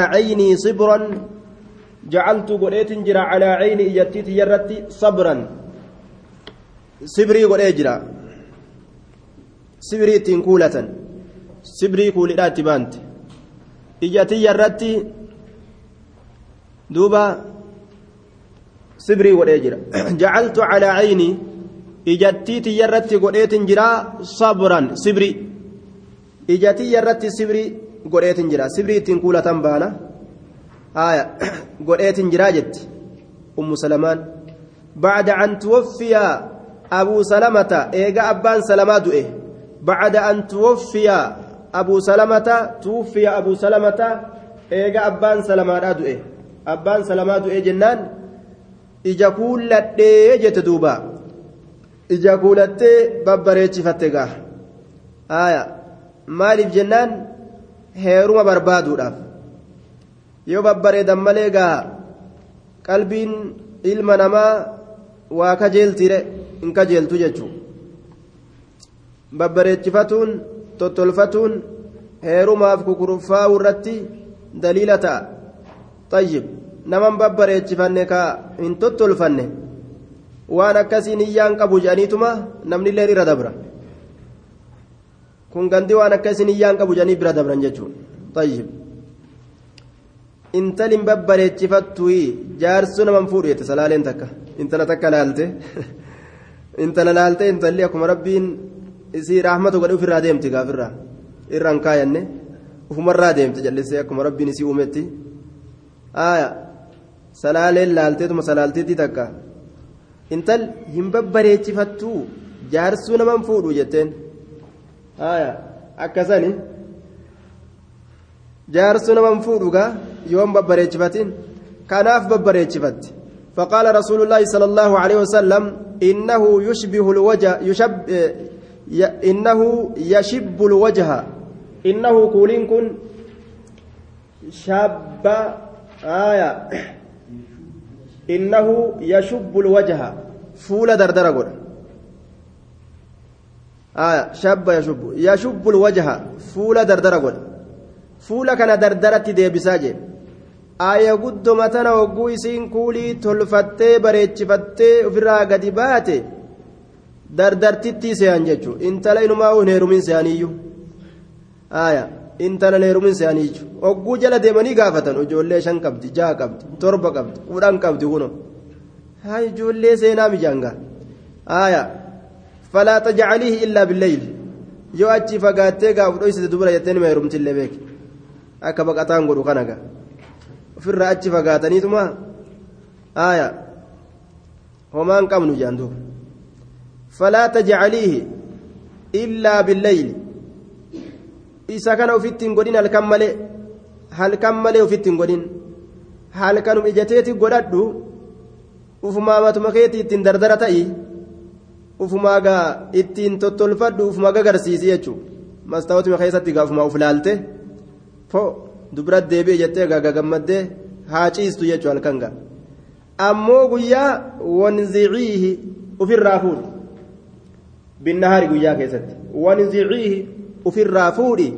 عيني صبرا جعلت قريت جرا على عيني إجتيت يرتي صبرا صبري قريت جرا صبري تنكولة صبري كولدات بانت إجتي يرتي دوبا صبري قريت جرا جعلت على عيني إجتيت يرتي قريت جرا صبرا صبري إجتي يرتي صبري godheetin jira sibrii ittiin kuulatan baana haya godheetin jiraa jetti ummu salamaan bacda an tuwaffiya abuu salamata eega abbaan salamaa du'e bacda an tuwaffiya abuu salamata tuwuffiya abuu salamata eega abbaan salamaadhaa du'e abbaan salamaa du'e jennaan ija kuulladhee jette duuba ija kuulattee babbareechifatte gaa haya maaliif jennaan heeruma barbaaduudhaaf yoo babbareedan malee gaa qalbiin ilma namaa waa kajeeltire hin kajeeltu jechuu babbareechifatuun tottolfatuun heerumaaf kukuruffaa'u irratti daliila ta'a tayyib naman babbareechifanne ka hin tottolfanne waan akkasiin hiyyaan qabu jedhaniituma namni illee irra dabra kun gandi waan akka isin iyyaan qabu jedhanii bira dabran jechuun tayyib intalin babbareechifattuyi jaarsuu naman fuudhu jette salaaleen takka intala takka laalte intala laalte intalli akkuma rabbiin isii rahmatu godhe ofirraa deemti gaafirraa irraan kaayanne ufumarraa deemti jallisee akkuma rabbiin isii uumetti aaya salaaleen laalteetuma salaalteetti takka intal hin babbareechifattuu jaarsuu naman fuudhu jetteen akkasani. Jaarsu naman fuudhugaa yoon babbareechifatin kanaaf babbareechifatti. فقال رسول الله صلى الله عليه وسلم إنه يشبه الوجه يشب إنه يشب الوجه إنه كولين كن شاب آية إنه يشب الوجه فول دردرة آية شاب يشب يشب الوجه فول دردرة قول فول كان دردرة ديبساجي آية قد متنا وقوي سين كولي تلفتي بريتشفتي وفرا قد باتي dardartitti seeyan jechuun intala inumaa hin heerumin seeyaniyyuu aayaa intala heerumin seeyaniyyuu ogguu jala deemanii gaafatan ijoollee shan qabdi jaha qabdi torba qabdi kudhan qabdi kuno haa ijoollee seenaa mijaanga aayaa falaa tajacaliihi illaa billeyl yoo achi fagaattee gaafu dhoysite dubara jettee nima heerumtillee beek akka baqataan godhu kanaga ofirraa achi fagaataniituma aayaa homaan qabnu jaan duuba فلا تجعليه إلا بالليل إذا كان وفيتين قدين هل كمل هل كمل وفيتين قدين هل كانوا إجتيتي ufumaa matuma keetii ittiin dardara ta'i ufumaa gaa ittiin tottolfadhu ufuma gagarsiisi jechuudha mastaawotuma keessatti gaa ufumaa laalte foo dubrat deebi'ee jettee gaa gagammaddee haa ciistu jechuudha halkan gaa. Ammoo guyyaa wanziciihi ofirraa fuudhi. Binnahaari guyyaa keessatti. Wanziciihi ofirraa fuudhi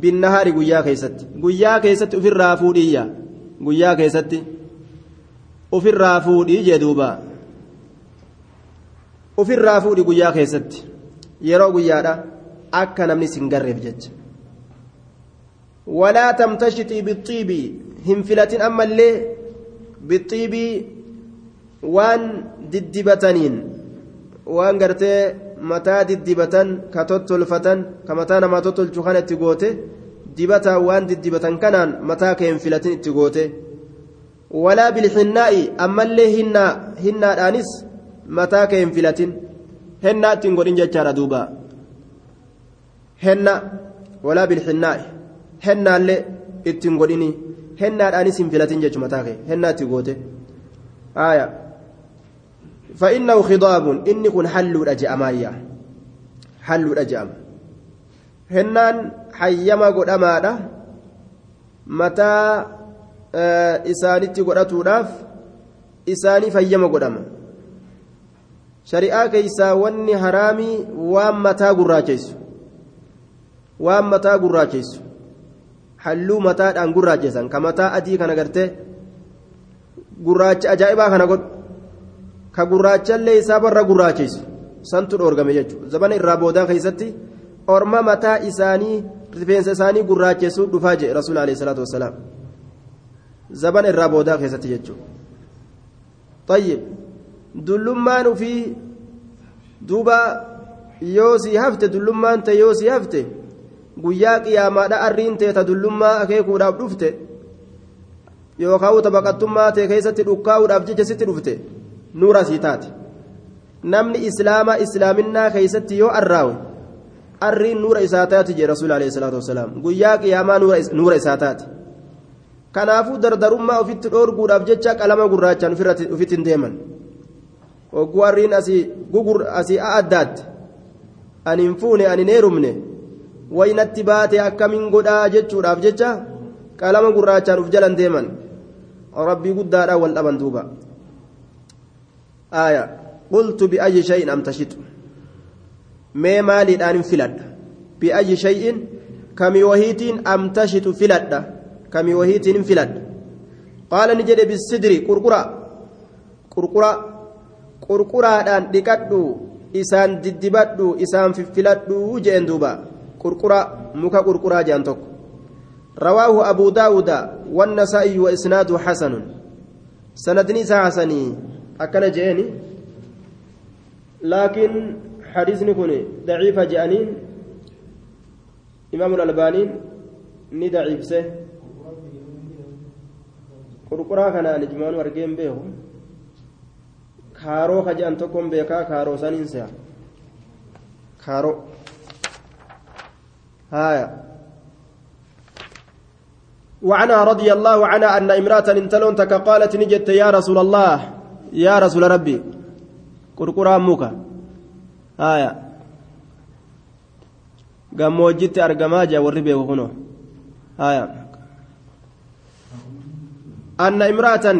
binnahaari guyyaa keessatti. Guyyaa keessatti ofirraa fuudhiyya? Guyyaa keessatti ofirraa fuudhii jedhuubaa. Ofirraa fuudhi guyyaa keessatti. Yeroo guyyaadha akka namni sin garreef jecha. Walaa tamtashitii bixiibii hin filatin ammallee bixiibii waan diddibataniin waan gartee mataa diddibatan ka tottolfatan ka mataa namaa tottolchu kana itti goote dibataa waan diddibatan kanaan mataa kee hin filatin itti goote. Walaa bilxinnaa'i ammallee hinnaa hinnaadhaanis mataa kee hin filatin hennaa ittiin godhin jechaadha duuba henna walaa bilxinnaa'i hennaallee ittiin godhini hennaadhaanis hin filatin jechu mataa kee hennaa itti goote aayaa فإنه خضاب إني كن حل أجأمايا حل أجأم هنان حيما قد أمانا متى إسانتي قد أتوناف إساني شريعة كيسا واني حرامي وام متى قراجيس وام متى قراجيس halluu mataadhaan gurraacheessan ka mataa adii kana gartee gurraacha ajaa'ibaa kana godhu ka gurraachallee isaa barra gurraacheessu santu dhoorgame jechuudha zabana irraa boodaa keessatti orma mataa isaanii rifeensa isaanii gurraacheessuu dhufaa jedhe rasuul alayhi salaatu wasalaam zabana irraa boodaa keessatti jechuudha dullummaan ufii duuba yoo sii hafte dullummaan ta'e yoo sii hafte guyyaa qiyaamaadha arriin ta'e ta dullummaa akeekuudhaaf dhufte yookaan tabaqattummaa ta'e keessatti dhukkaa'uudhaaf jecha sitti dhufte nuura sii taate. Namni islaamaa islaaminaa keessatti yoo arraawe arriin nuura isaa taati jee rasuul alayhi salaatu guyyaa qiyaamaa nuura isaa taate. Kanaafuu dardarummaa ofitti dhoorguudhaaf jecha qalama gurraachaan ofitti hin deeman hogguu arriin asii gugur asii addaatti ani hin fuune ani hin heerumne waynatti baate akkamiin godhaa jechuudhaaf jecha qalama gurraachaan uf jalan deeman rabbii guddaadhaan wal dhaban duuba آية قلت بأي شيء أم تشت ما مالي الآن فلد بأي شيء كم وهيت أم تشت فلد كم وهيت فلد قال نجد بالسدر قرقرة قرقرة قرقرة الآن لكدو إسان ددبدو إسان فلدو جين دوبا قرقرة مكا قرقرة جانتك رواه أبو داود والنسائي وإسناده حسن سندني حسني akkana je'eni laakiin hadiisni kun daciifa je'aniin imaamul albaaniin ni daciifse qurquraa kanaan ijmaanu argeen beeku kaaroo ka je'an tokkon beekaa kaaroo saniin se'a kaaroo haaya وعنها رضي الله عنها أن امرأة انتلون قالت نجت يا رسول الله يا رسول ربي قرقرا موكا آية gammoojjitti argamaa jira warri beeku kunoo haya anna imra'atan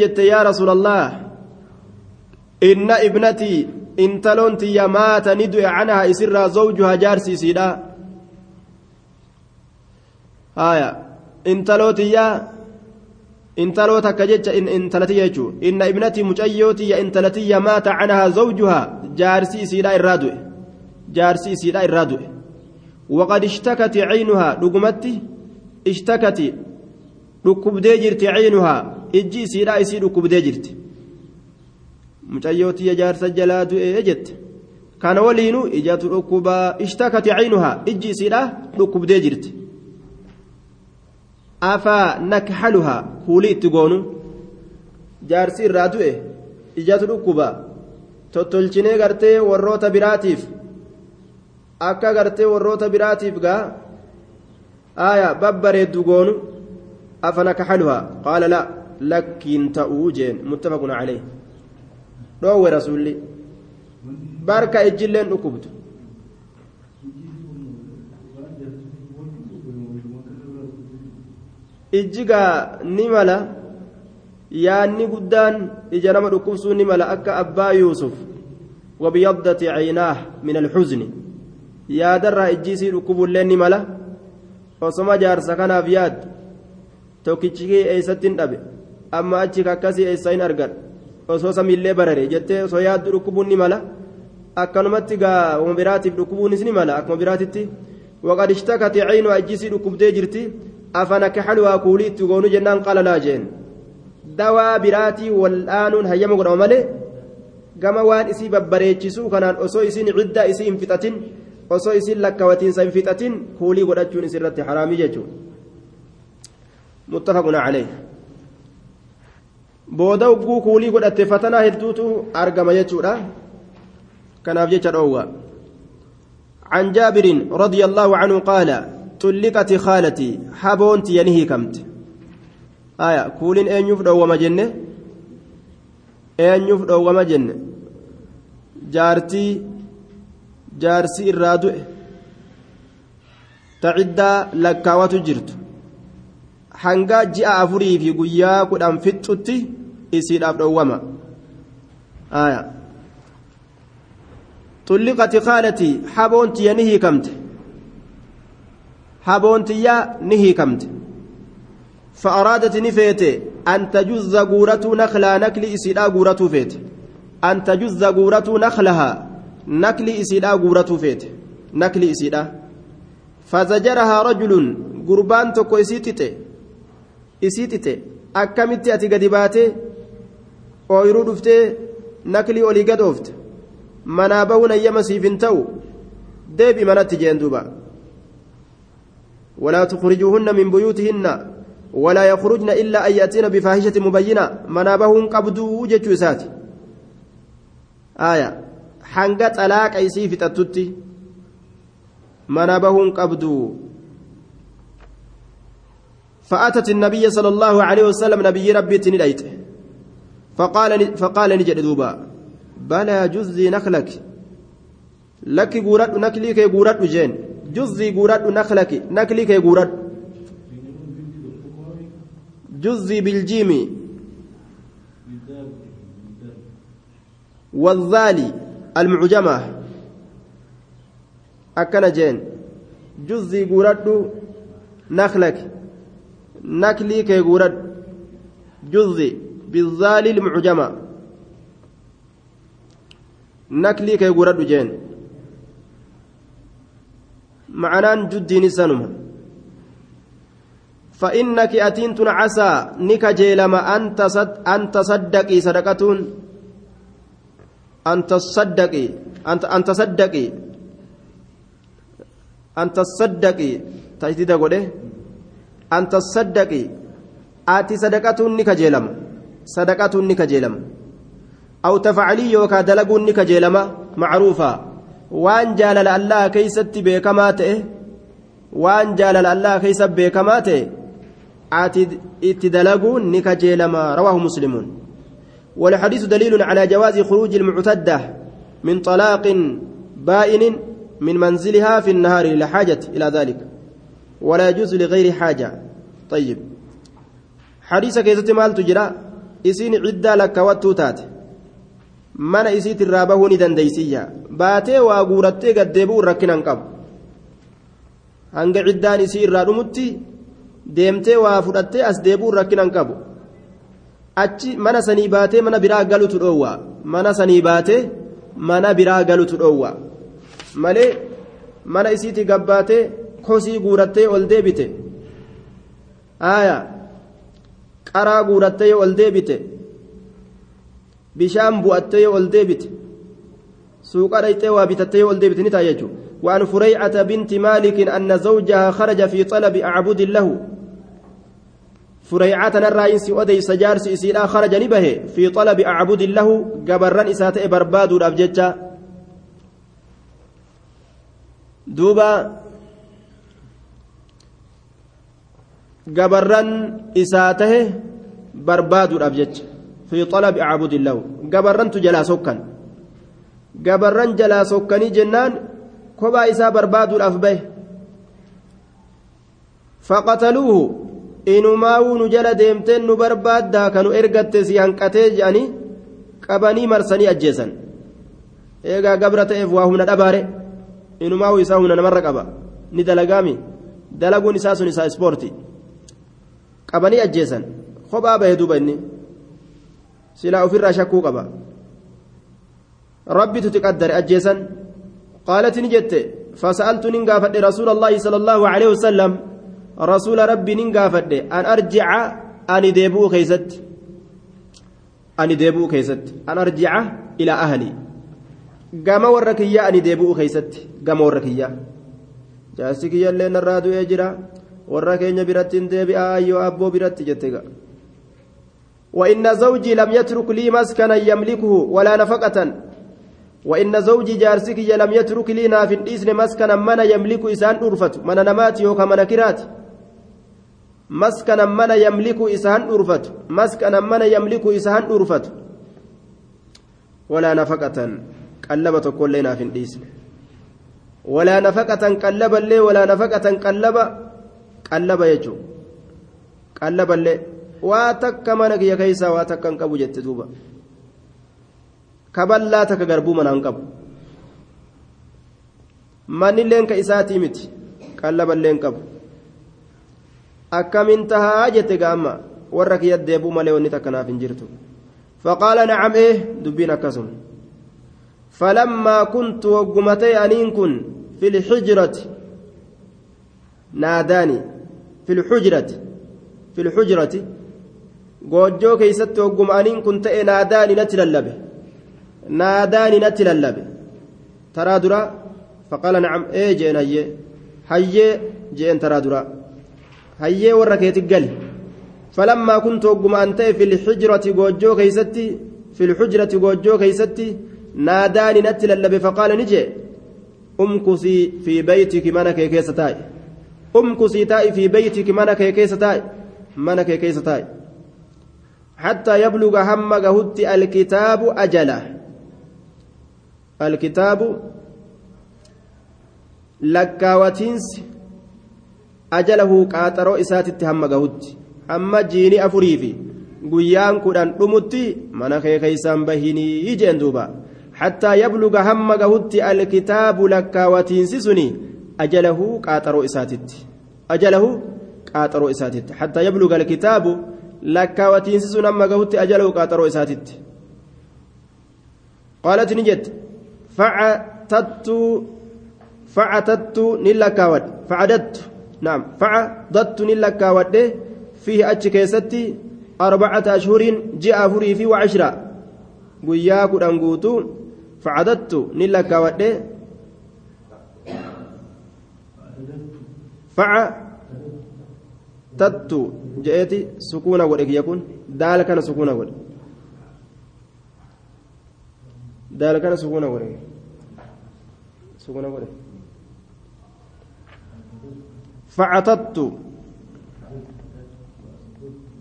jette yaa rasuula allah inna ibnatii intaloon tiyya maata ni du'e canaha isirraa zawjuhaa jaarsiisiidha haya intaloo tiyyaa intaloo takka jecha intalatiyya jechuun inna ibnatii mucayyootii intalatiyya maata canahaa zawjuhaa jaarsi isiidhaa irraa du'e jaarsi isiidhaa irraa du'e waqad ishtakati caynuhaa dhugumatti ishtakati dhukkubdee jirti caynuhaa. Ijji isiidhaa isii dhukkubdee jirti. Mucayyootiyya jaarsa jalaa du'e jette. Kana waliinu ijatu dhukkubaa ishtakati caynuhaa. Ijji isiidhaa dhukkubdee jirti. Afaa nakhaluhaa kuulii itti goonu jaarsi irraa du'e ijatu dhukkuba. Tottolchinee gartee warroota biraatiif. Akka gartee warroota biraatiif gaa. Aya babbareeddu goonu أفنكحلها قال لا. لكن تؤوجين متفق عليه. دو رسولي بارك إجلين أكبت. ijjigaa ni mala yaanni guddaan ija nama dhukkubsuu ni mala akka abbaa yuusuf wabiyaddati caynaah min alxuzni yaadarraa ijjiisii dhukkubuillee ni mala osoma jaarsa kanaaf yaaddu yaad tokkichikii eeysattin dhabe amma achi kakkasii eeysa hin argan osoo samiillee barare jettee osoo yaaddu dhukkubuun ni mala akkanumatti gaa wama biraatiif dhukkubuunis ni mala akkuma biraatitti waqad ishtakati caynu ijjiisii dhukkubdee jirti afanakaxaluhaa kuulii itti goonu jennaan qala laa jeen dawaa biraatii wal'aanuun hayyama godhama malee gama waan isii babbareechisuu kanaan osoo isiin ciddaa isii hin fixatin osoo isiin lakkawatiinsa hin fixatin kuulii godhachuun isirratti haraamii jechuudha muttafaqun calee booda ugguu kuulii godhatte fatanaa hedduutu argama jechuudha kanaaf jecha dhoowwa عن جابر رضي الله عنه قال طلقت خالتي حبونتي ينهي كمت. آية كولين أين يفدو وما جنة؟ أين يفدو وما جنة؟ جارتي جارسي الرادو تعدى لكاوات جرت. hangaa ji'a afurii fi guyyaa kudhan fixxutti isiidhaaf dhowwama. Xulliqati haalatii haboontiya ni hiikamte. Haboontiyaa ni hiikamte. Fa'araadati ni feete an tajuzza guuratuu naklaa nakli isiidhaa guuratuu feete. An tajuzza guuratuu naklahaa nakli isiidhaa guuratuu feete. Nakli isiidhaa. Fazajarahaa rajulun gurbaan tokko isii xixe isii xixe akkamitti ati gadi baate? Ooyiruu dhuftee naklii olii gad oofte. Manaa bahuun ayyama siif hin ta'u. Deebi manatti jeen duuba. Walaa tukhrijuuhunna min buyuutihinna. Walaa yakhrujna illaa an ya'tiina bifaahishati mubayyina. Manaa bahuun qabduu jechuu isaati. Aya hanga xalaaqa isii fixattutti. Manaa bahuun qabduu فأتت النبي صلى الله عليه وسلم نبي ربي تنديت فقال فقال نجد دوبا بلى جزي نخلك. لك نكلي كي قورات جين. جزي قورات نخلك. كي قورات جزي بالجيم. والذالي المعجمة. أكن جين. جزي قورات نخلك. نكلي كي قورات جزي بالذال المعجمة. نكلي كي قرد جين. معنان جدين سنما فإنك أتينت عسى نك جيلما أن تصد أن تصدقي صدقة أن تصدقي أن تصدقي. أن تصدقي. تجديد قوله أن تصدقي آتي صدقة نك جيلما sadaqatuun ni kajeelama aw tafacalii yookaa dalaguun ni kajeelama macruufaa waan jaalala allaha keeysatti beekamaa ta'e waan jaalala allaha keeysa beekamaa ta'e ati itti dalaguun ni kajeelama rawaahu muslimuun والحديث دليل على جواز خروج المعتدة من طلاق بائن من منزلها في النهار لحاجة إلى ذلك ولا يجوز لغير حاجة طيب حديث كيزة مال تجرى isiin ciddaa lakkawattuu taate mana isiit irraa bahuu ni dandeeysiyya baatee waa guurattee gaddeebi'uun rakkinan qabu hanga ciddaan isii irraa dhumutti deemtee waa fudhattee as deebi'uun rakkinan qabu achi mana sanii baatee mana biraa galutu dhoowwa mana sanii baatee mana biraa galutu dhoowwa malee mana isiitii gabbaatee kosii guurattee ol deebite aayaa. qaraa guurattee ol deebite bishaan bu'attee ol deebite suuqa dhayxee waa bitattee ol deebite ni ta'a jechuudha وعن فريعة بنت مالك أن زوجها خرج في طلب أعبد له فريعة الرئيس أدي سجار سيسيلا خرج نبه في طلب أعبد له قبرا إساتة برباد الأبججة دوبا gabarran isaa tahe barbaaduudhaaf jecha. Fi xalabi acbudillahu gabarrantu jalaa sokkan. Gabarran jalaa sokkanii jennaan kophaa isaa barbaaduudhaaf bahe faqataluuhu inumaawuu nu jala deemteen nu barbaaddaa kanu ergatte si hanqatee jedhanii qabanii marsanii ajjeesan. Eegaa gabra ta'eef waa humna dhabaare. Inumaawuu isaa humna namarra qaba. Ni dalagaami. Dalaguun isaa sun isaa ispoortii qabanii ajjeesan kophaa bahee duuba inni silaa ofirraa shakkuu qaba rabbitu tiqaddare ajjeesan qaalati ni jette fasa'altu nin gaafadhe rasuula allaahi sala allaahu aleyhi wasalam rasuula rabbii nin gaafadhe an arjica ani deebi'uu keeysatti ani deebi'uu keeysatti an arjica ilaa ahlii gama warra kiyyaa ani deebi'uu keeysatti gama warra kiyyaa jaarsi kiyyallee narraa du'ee jira warra keenya biratti hin deebi'aa yoo abboo biratti jette ga وإن زوجي لم يترك لي مسكنا يملكه ولا نفقة وإن زوجي جارسك لم يترك لي ناف إسن مسكنا من يملك إسان أرفت من نمات يوكا من كرات مسكنا من يملك إسان أرفت مسكنا من يملك إسان أرفت ولا نفقة قلبت كل ناف إسن ولا نفقة قلب اللي ولا نفقة قلب qallaba jechuun qallaballee waa takka mana kiyya keessaa waa takka hin qabu jette duuba kaballaa takka garbuu mana hin qabu mannilleen ka isaatii miti qallaballee hin qabu akkamin tahaa jette gaamma warra kiyya deebuu malee wanni takkanaaf hin jirtu faqaala nacam ee dubbiin akkasuma falammaa kuntu waggumatee aniin kun fi lxijrati naadaani ta'e naadaani natti lallabe naadaani natti lallabe taraa dura faqaala nacam ee jeen hayyee hayyee jeen taraa dura hayyee warra keetti gali falammaa kuntu wagguma an ta'e fi lxijrati goojjoo keeysatti fi lxujrati goojjoo keeysatti naadaani natti lallabe faqaala ni jee umkusii fi beeytiki mana kee keessa taa'i mana kee keessa taa'i mana kee keessa taa'i حتى يبلغ هم جهد الكتاب أجله الكتاب لكاوتينس أجله قاطرو إسات هم جهد أما جيني أفريفي guyyaan kudhan dhumutti mana kee keeysaan bahinii jeen duuba hattaa yabluga hamma gahutti alkitaabu lakkaawatiinsi suni ajalahu qaaxaroo isaatitti ajalahu qaaxaroo isaatitti. Hattaa yabluga alkitaabu lakkaawatiinsi sun amma gahutti ajalahu qaaxaroo isaatitti. Qaalat ni jette. Facatattu facatattu nin lakkaawadhe facadattu naam. Facadattu nin lakkaawadhe fiihi achi keessatti arbacata ashhuriin ji'a afurii fi wacashira guyyaa kudhan guutuu facadattu nin lakkaawwadhe فعددت نلك ودي فعددت جئتي سكون ودك يكون دال كان سكون ود دال كان سكون ود سكون ود فعددت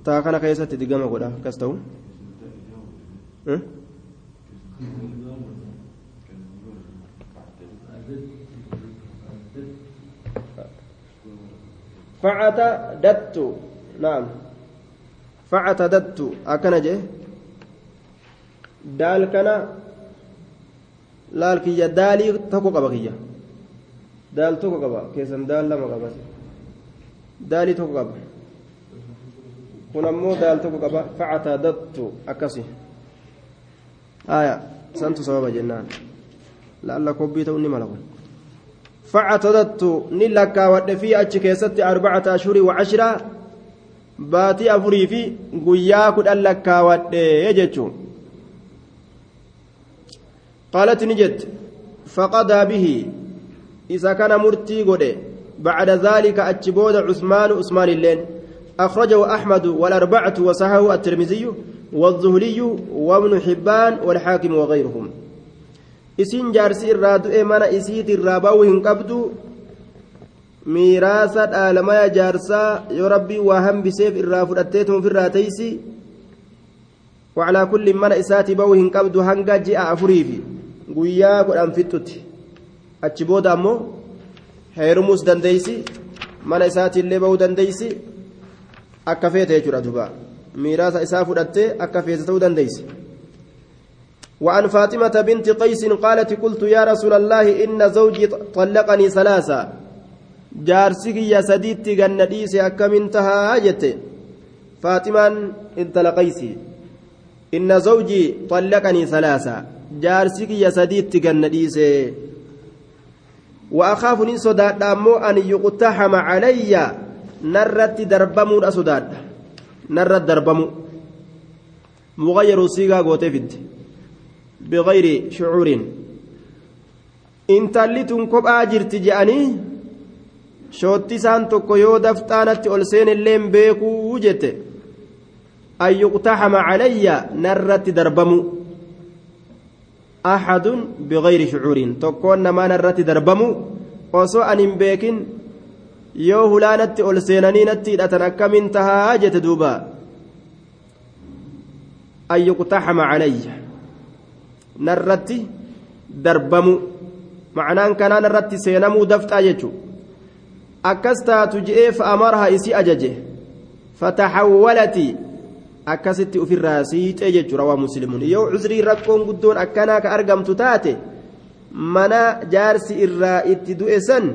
taa kana keessatti digama godha akkas ta'u? Facatadattu naam facatadattu akkana jee daal kana laal kiyya daalii tokko qaba kiyya daal tokko qaba keessan daal lama qaba daalii tokko qaba kun ammoo daal tokko qaba facatadattu akkasi aya santu sababa jennaan laalla kobbii ta'u ni mala kun achi keessatti arbacata ashurii wacashira baatii afurii fi guyyaa kudhan lakkaawadhe jechuu qaalat ni jette faqadaa bihi isa kana murtii godhe bacda dhaalika achi booda cusmaanu usmaan illeen أخرجه أحمد والأربعة وصححه الترمذي والزهري وابن حبان والحاكم وغيرهم isiin jaarsi irraa du'e mana isiit isiitirraa ba'uu hin qabdu. Miiraasa dhaalamaya jaarsaa yoo rabbii waa hambiseef irraa fudhatteetu ofirraa teeysi. Waclaa kulli mana isaatii ba'uu hin qabdu hanga ji'a afuriifi. Guyyaa godhan fixxutti. Achi booda ammoo heerumus dandeeysi. Mana isaatiillee ba'uu dandeeysi. Akka feete jechuudha duba miiraasa isaa fudhattee akka feese ta'uu dandeeysi. وعن فاطمة بنت قيس قالت قلت يا رسول الله إن زوجي طلقني ثلاثة. جارسك يا سديت جنديس أكم انتهى جت. فاطمة انت لقيسي إن زوجي طلقني ثلاثة. جارسك يا سديت جنديس وأخاف إن صداد أن يقتحم عليّ. narratti darbamuudha sodaadha narratti darbamu mughayyaru siigaa gootee fidde biqayri shucuuriin intalli tun kophaa jirti je'anii shoottisaan tokko yoo dafxaanatti ol seenilleen beekuu jette an yuqtaxama calayya narratti darbamu axadun biqayri shucuuriin tokkoon namaa narratti darbamu osoo an hin beekin yoo hulaanatti ol seenanii natti hidhatan akkamiin tahaa jette duuba an calayya narratti darbamu. Macnaan kanaa narratti seenamuu dafxaa jechu akkas taatu je'ee fa'amaraha isii ajaje. Fataxawwalati akkasitti ufirraa siixee jechu rawaa muslimuun yoo cusrii rakkoon guddoon akkanaa ka argamtu taate mana jaarsi irraa itti du'e san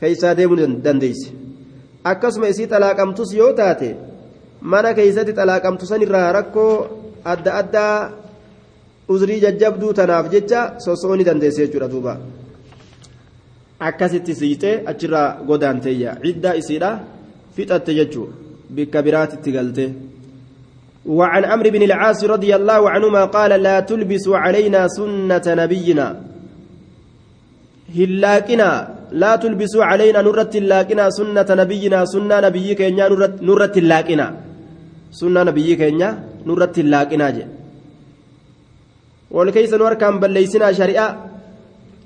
keeysaa deemuu dandeeyse akkasuma isii xalaaqamtus yoo taate mana keeysatti xalaaqamtu san irraa rakkoo adda addaa uzrii jajjabduu tanaaf jecha sosoo ni dandeesse jechuudha duuba akkasitti siixee achirraa godaanteeyya ciddaa isiidha fixatte jechuu bikka biraatitti galte وعن عمرو بن العاص رضي الله عنهما قال لا تلبسوا علينا سنة نبينا هلاكنا لا تلبسوا علينا نرة اللاكنا سنة نبينا سنة نبيك نرة اللاكنا سنة نبيك نرة اللاكنا جي والكيس نور كان بليسنا شريعة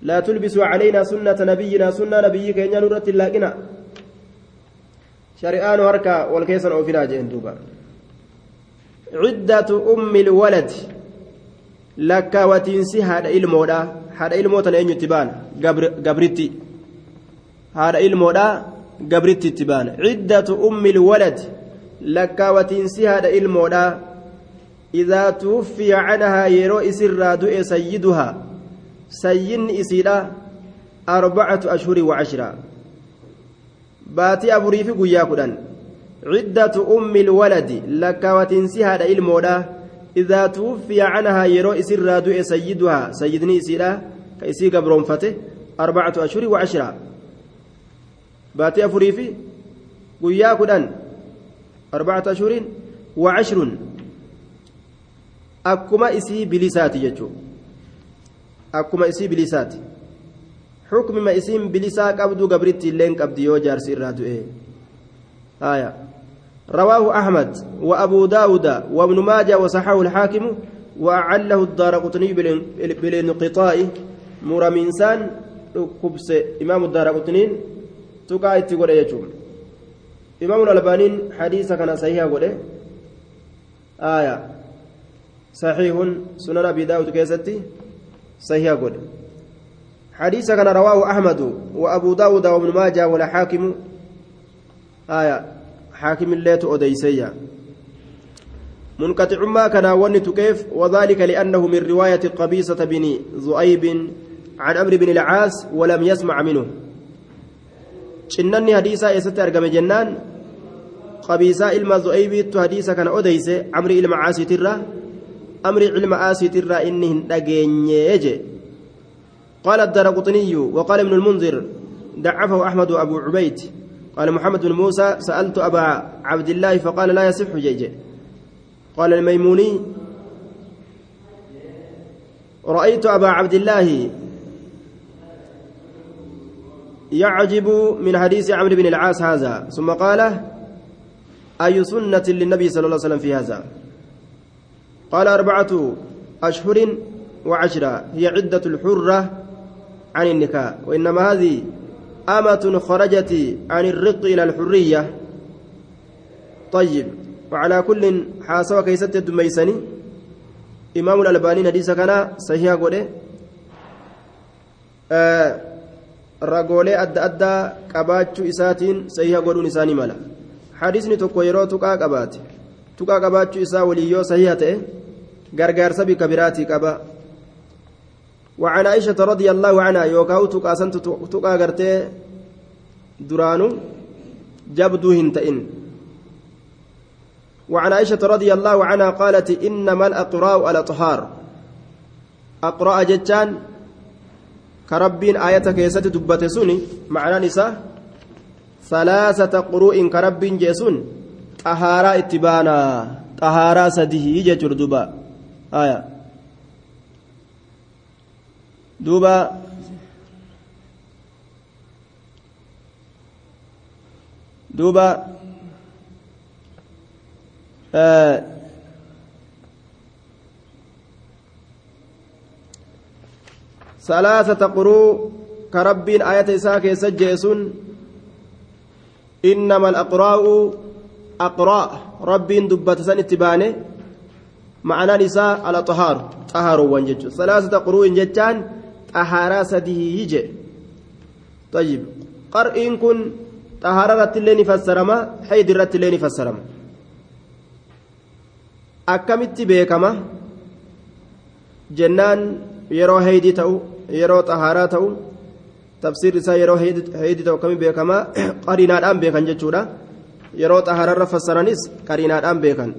لا تلبسوا علينا سنة نبينا سنة نبيك نرة اللاكنا شريعة نور والكيس نوفنا جين دوبا عدة أم الولد لك وتنسي هذا الموضة هذا الموضة أن يتبان قبرتي. هذا الموضة قبرتي تبان. عدة أم الولد لك وتنسي هذا الموضة إذا توفي عنها يرو إسر دؤ سيدها. سين إسيرا أربعة أشهر وعشرة. باتي أبري في قياكدان عدة أم الولد لك وتنسيها المولا إذا توفي عنها يرو إسر دؤ سيدها. سيدني إسيرا كإسي قبرون فتح. أربعة أشهر وعشرة. باتي أفري في قياكدان أربعة أشهر وعشر akkuma isii bilisaati jechuun. Akkuma isii bilisaati. Xukmima isiin bilisaa qabdu gabritti illee qabdi yoo jaarsi irraa du'e. آية رواه أحمد وأبو داود وابن ماجه وصححه الحاكم وأعله الدار قطني بالانقطاع مرمينسان كبس إمام الدار قطنين تقاعد تقول يجوم إمام الألبانين حديث كان صحيح قوله آية صحيح سنن أبي داود كيستي صحيح قول. حديث كان رواه أحمد وأبو داود وابن ماجه والحاكم. آية حاكم الليت أديسيا منقطع ما كان ونت كيف وذلك لأنه من رواية قبيصة بن ذؤيب عن عمرو بن العاص ولم يسمع منه. حديثا يستر أرقم جنان. قبيصة إلما ذؤيب حديثا كان أديس عمرو إلما عاصي أمر علم آسيت الرا إنهن دقينيج قال الدرقطني وقال ابن المنذر دعفه أحمد وأبو عبيد. قال محمد بن موسى سألت أبا عبد الله فقال لا يصح جيج قال الميموني رأيت أبا عبد الله يعجب من حديث عمرو بن العاص هذا ثم قال أي سنة للنبي صلى الله عليه وسلم في هذا؟ قال أربعة أشهر وعشرة هي عدة الحرة عن النكاح وإنما هذه أمة خرجت عن الرق إلى الحرية. طيب وعلى كل حاسوا كيست الدميسني إمام الألباني حديث كان صحيح قوله آه ragoolee adda addaa qabaachuu isaatiin sahiha godhuun isaanii mala hadiisni tokko yeroo tuqaa tuqaa qabaachuu isaa waliyyoo sahiha ta'e gargaarsa bika biraatii qaba. وعن عائشة رضي الله عنها يوكاو تقا سنت تقا غرتي درانو جبدو هنتئن وعن عائشة رضي الله عنها قالت إنما الأقراء على طهار أقراء جتان كربين آية كيسة دبت سوني معنى نساء ثلاثة قروء كربين جيسون طهارة اتبانا. طهارة سده يجر دبا آية. دوبا. دوبا. آه. ثلاثة قروء كربين آية إساء كيسجيسون. إنما الأقراء أقراء ربين دبت سن اتبانه معنى نساء على طهار طهار وانجج ثلاثة قروء جتان طهارة سديه يجي طيب قرئين كن طهارة رتلين فسرما حيد رتلين فسرما akkamitti beekama jennaan yeroo heydii ta'u yeroo xahaaraa ta'u tafsiirri isaa yeroo heedi ta'u kamii beekamaa qariinaadhaan beekan jechuudha yeroo xahararra fassaranis qariinaadhaan beekan.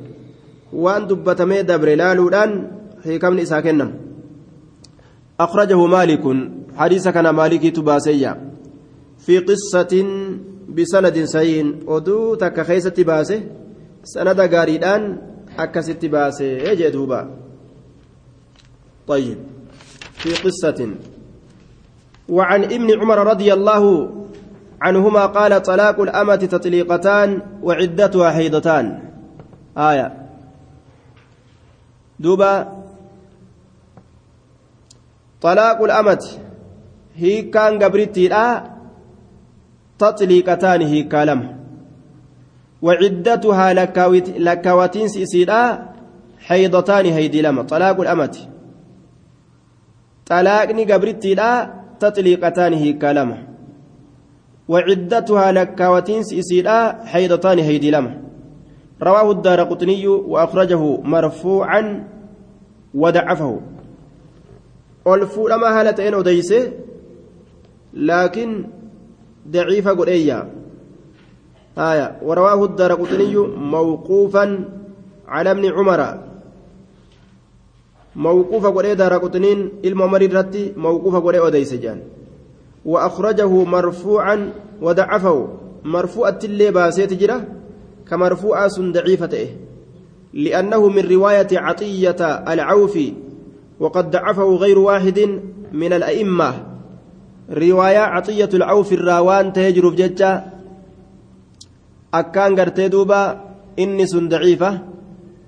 Waan dubbatamee dabre laaluudhaan hiikamni isaa kennan. أخرجه مالك حديث كان مالكي تباسيا في قصة بسند سين ودو تك خيسة باسه سند غاريدان أكست باسه يجي دوبا طيب في قصة وعن ابن عمر رضي الله عنهما قال طلاق الأمة تطليقتان وعدتها حيضتان. آية. دوبا. طلاق الأمة هي كان قبرتي لا تطليقتان هي كلام وعدتها لكواتين سيسيدا حيضتان هيدي لما طلاق الأمة. طلاقني قبرتي لا تطليقتان هي كلام وعدتها لكواتين سيسيدا حيضتان هيدي لما رواه الدار قطني وأخرجه مرفوعا ودعفه. ol fuudhamaa haala ta'een odeyse laakiin daciifa godheeyya haya warawaahu الدار قطني موقوفا على ابن عمر. موقوفا قرئ دار قطنين الممر الرتي موقوفا قرئ أديس جان. وأخرجه مرفوعا ودعفه مرفوعة اللي باسيت جرة كمرفوعة ضعيفة لأنه من رواية عطية العوفي وقد ضعفه غير واحد من الأئمة. رواية عطية العوف الراوان تهجر بججة أكان قرتي دوبا إني سن ضعيفة.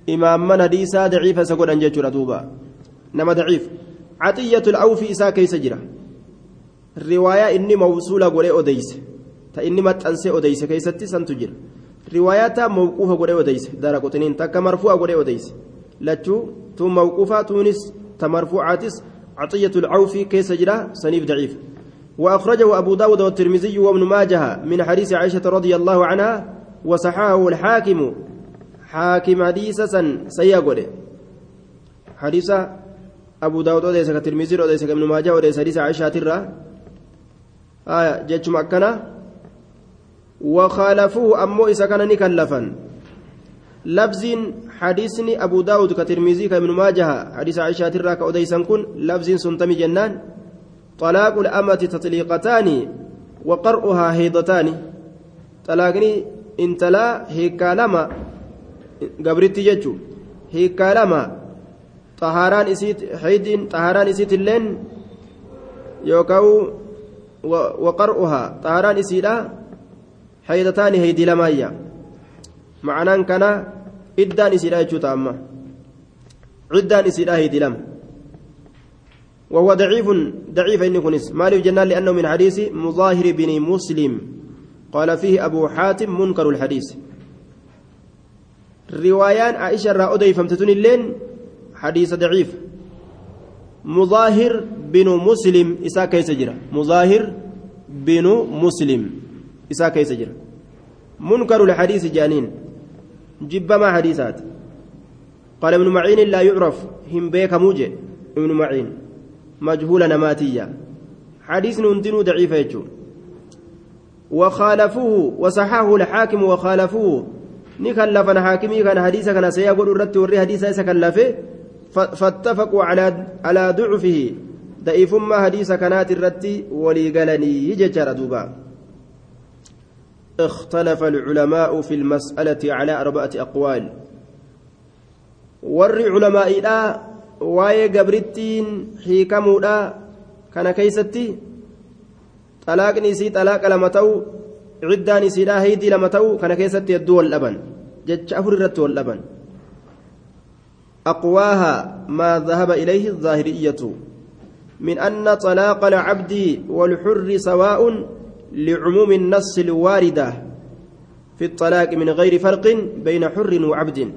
إمام من حديثا ضعيفة سقول أنجج دوبا. نما ضعيف. عطية العوف إسا كيس جرة رواية إني موصولة قولي أديس تإني متأنسي أديس كيستي سنتجر رواية موقوفة قولي أديس دار قطنين تكا مرفوعة قولي أديس لتشو تو موقوفة تونس تمرفوعاتس عطية العوف كيس جرا سنيف ضعيف وأخرجه أبو داود والترمذي وابن ماجه من حديث عائشة رضي الله عنها وصححه الحاكم حاكم حديثا سيقول حديث أبو داود وليس كالترمذي وليس كابن ماجه وليس حديث عائشة ترى آية جتش مكنا وخالفوه أمو إذا كان نكلفا. لفظ حديثني أبو داود كترمذي كابن ماجه حديث عائشة ترى كأوديسا كن لفظ سنتمي جنان. طلاق الأمة تطليقتان وقرؤها هيضتان. طلاقني انت لا هيكا لما قبرتي جتشو هيكا لما طهاران إسيت حيد طهاران إسيت اللين. يوكاو وقرؤها. طهاران إسيدا حيضتان هيدي لمايا. معناه كان إدان إسيدا يجوتا عدان إسيدا هيدي لم. وهو ضعيف ضعيف إن كنس. مالي جنان لأنه من حديث مظاهر بن مسلم. قال فيه أبو حاتم منكر الحديث. روايان عائشة رأودي فمتتون اللين حديث ضعيف. مظاهر بن مسلم إسا كيس مظاهر بن مسلم إسا كيس منكر الحديث جانين. جب ما حديثات. قال ابن معين لا يعرف هم بيك موجة. ابن معين. مجهول نماتية. حديث ننتن ضعيف يجو. وخالفوه وصححه الحاكم وخالفوه. نكلفنا حاكمي كان حديثا كان سيقول الرد وري حديثا سكلفه فاتفقوا على على ضعفه ضعيف ما حديث كانت الرد ولي دوبا اختلف العلماء في المسألة على أربعة أقوال ور علماء لا gabrittiin hiikamuudha kana keeysatti xalaaqni isii xalaaqa lama ta'u ciddaan isiidhaa heydii lama ta'u kana keessatti hedduu wal dhaban jecha afur irratti wal dhaban أقواها ما ذهب إليه الظاهرية من أن طلاق العبد والحر سواء لعموم النص الواردة في الطلاق من غير فرق بين حر وعبد.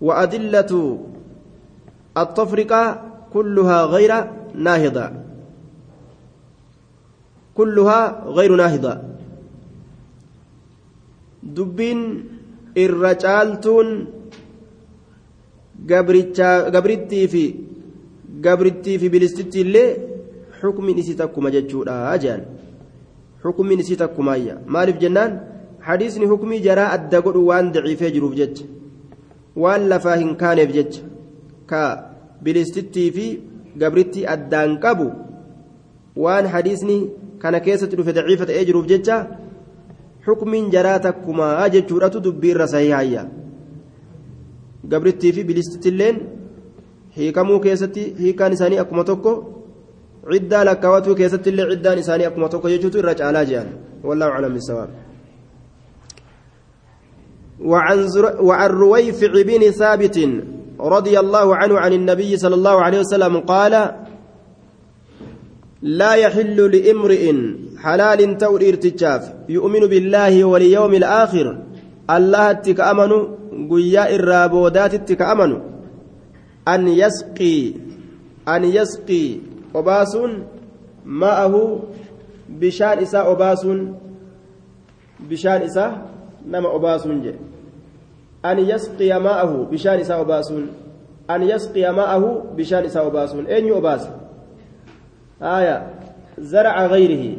وأدلة التفرقة كلها غير ناهضة. كلها غير ناهضة. دبين الرجالتون قبرتي في قبرتي في بلستي اللي حكم نسي تكما جتشودا أجان حكم نسي تكما مالف جنان حديثني حكمي جراء الدقر وان ضعيفة جروف جتش waan lafaa hin kaaneef jecha ka bilistittii fi gabritti addaan qabu waan hadiisni kana keessatti dhufe daciifa ta'ee jiruuf jecha xukmiin jaraa takkumaa jechuudhatu dubbiirra sahihaayya gabrittii fi bilistittilleen hiikamuu keessatti hiikaan isaanii akkuma tokko ciddaa lakkaawwatuu keessatti illee ciddaan isaanii akkuma tokko jechuutu irra caalaa jedhan wallaahu aclam bisawaab وعن, وعن رويفع بن ثابت رضي الله عنه عن النبي صلى الله عليه وسلم قال لا يحل لامرئ حلال تور ارتجاف يؤمن بالله واليوم الآخر الله اتك أمنوا قياء الرابودات اتك أمنوا أن يسقي أن يسقي أباس معه بشان إساء أباس بشان إساء nama obaasuun jedhe an yasqiya ma'ahu bishaan isaa obaasuun an yasqiya ma'ahu bishaan isaa obaasuun eenyu obaasa aya zaraca gayrihi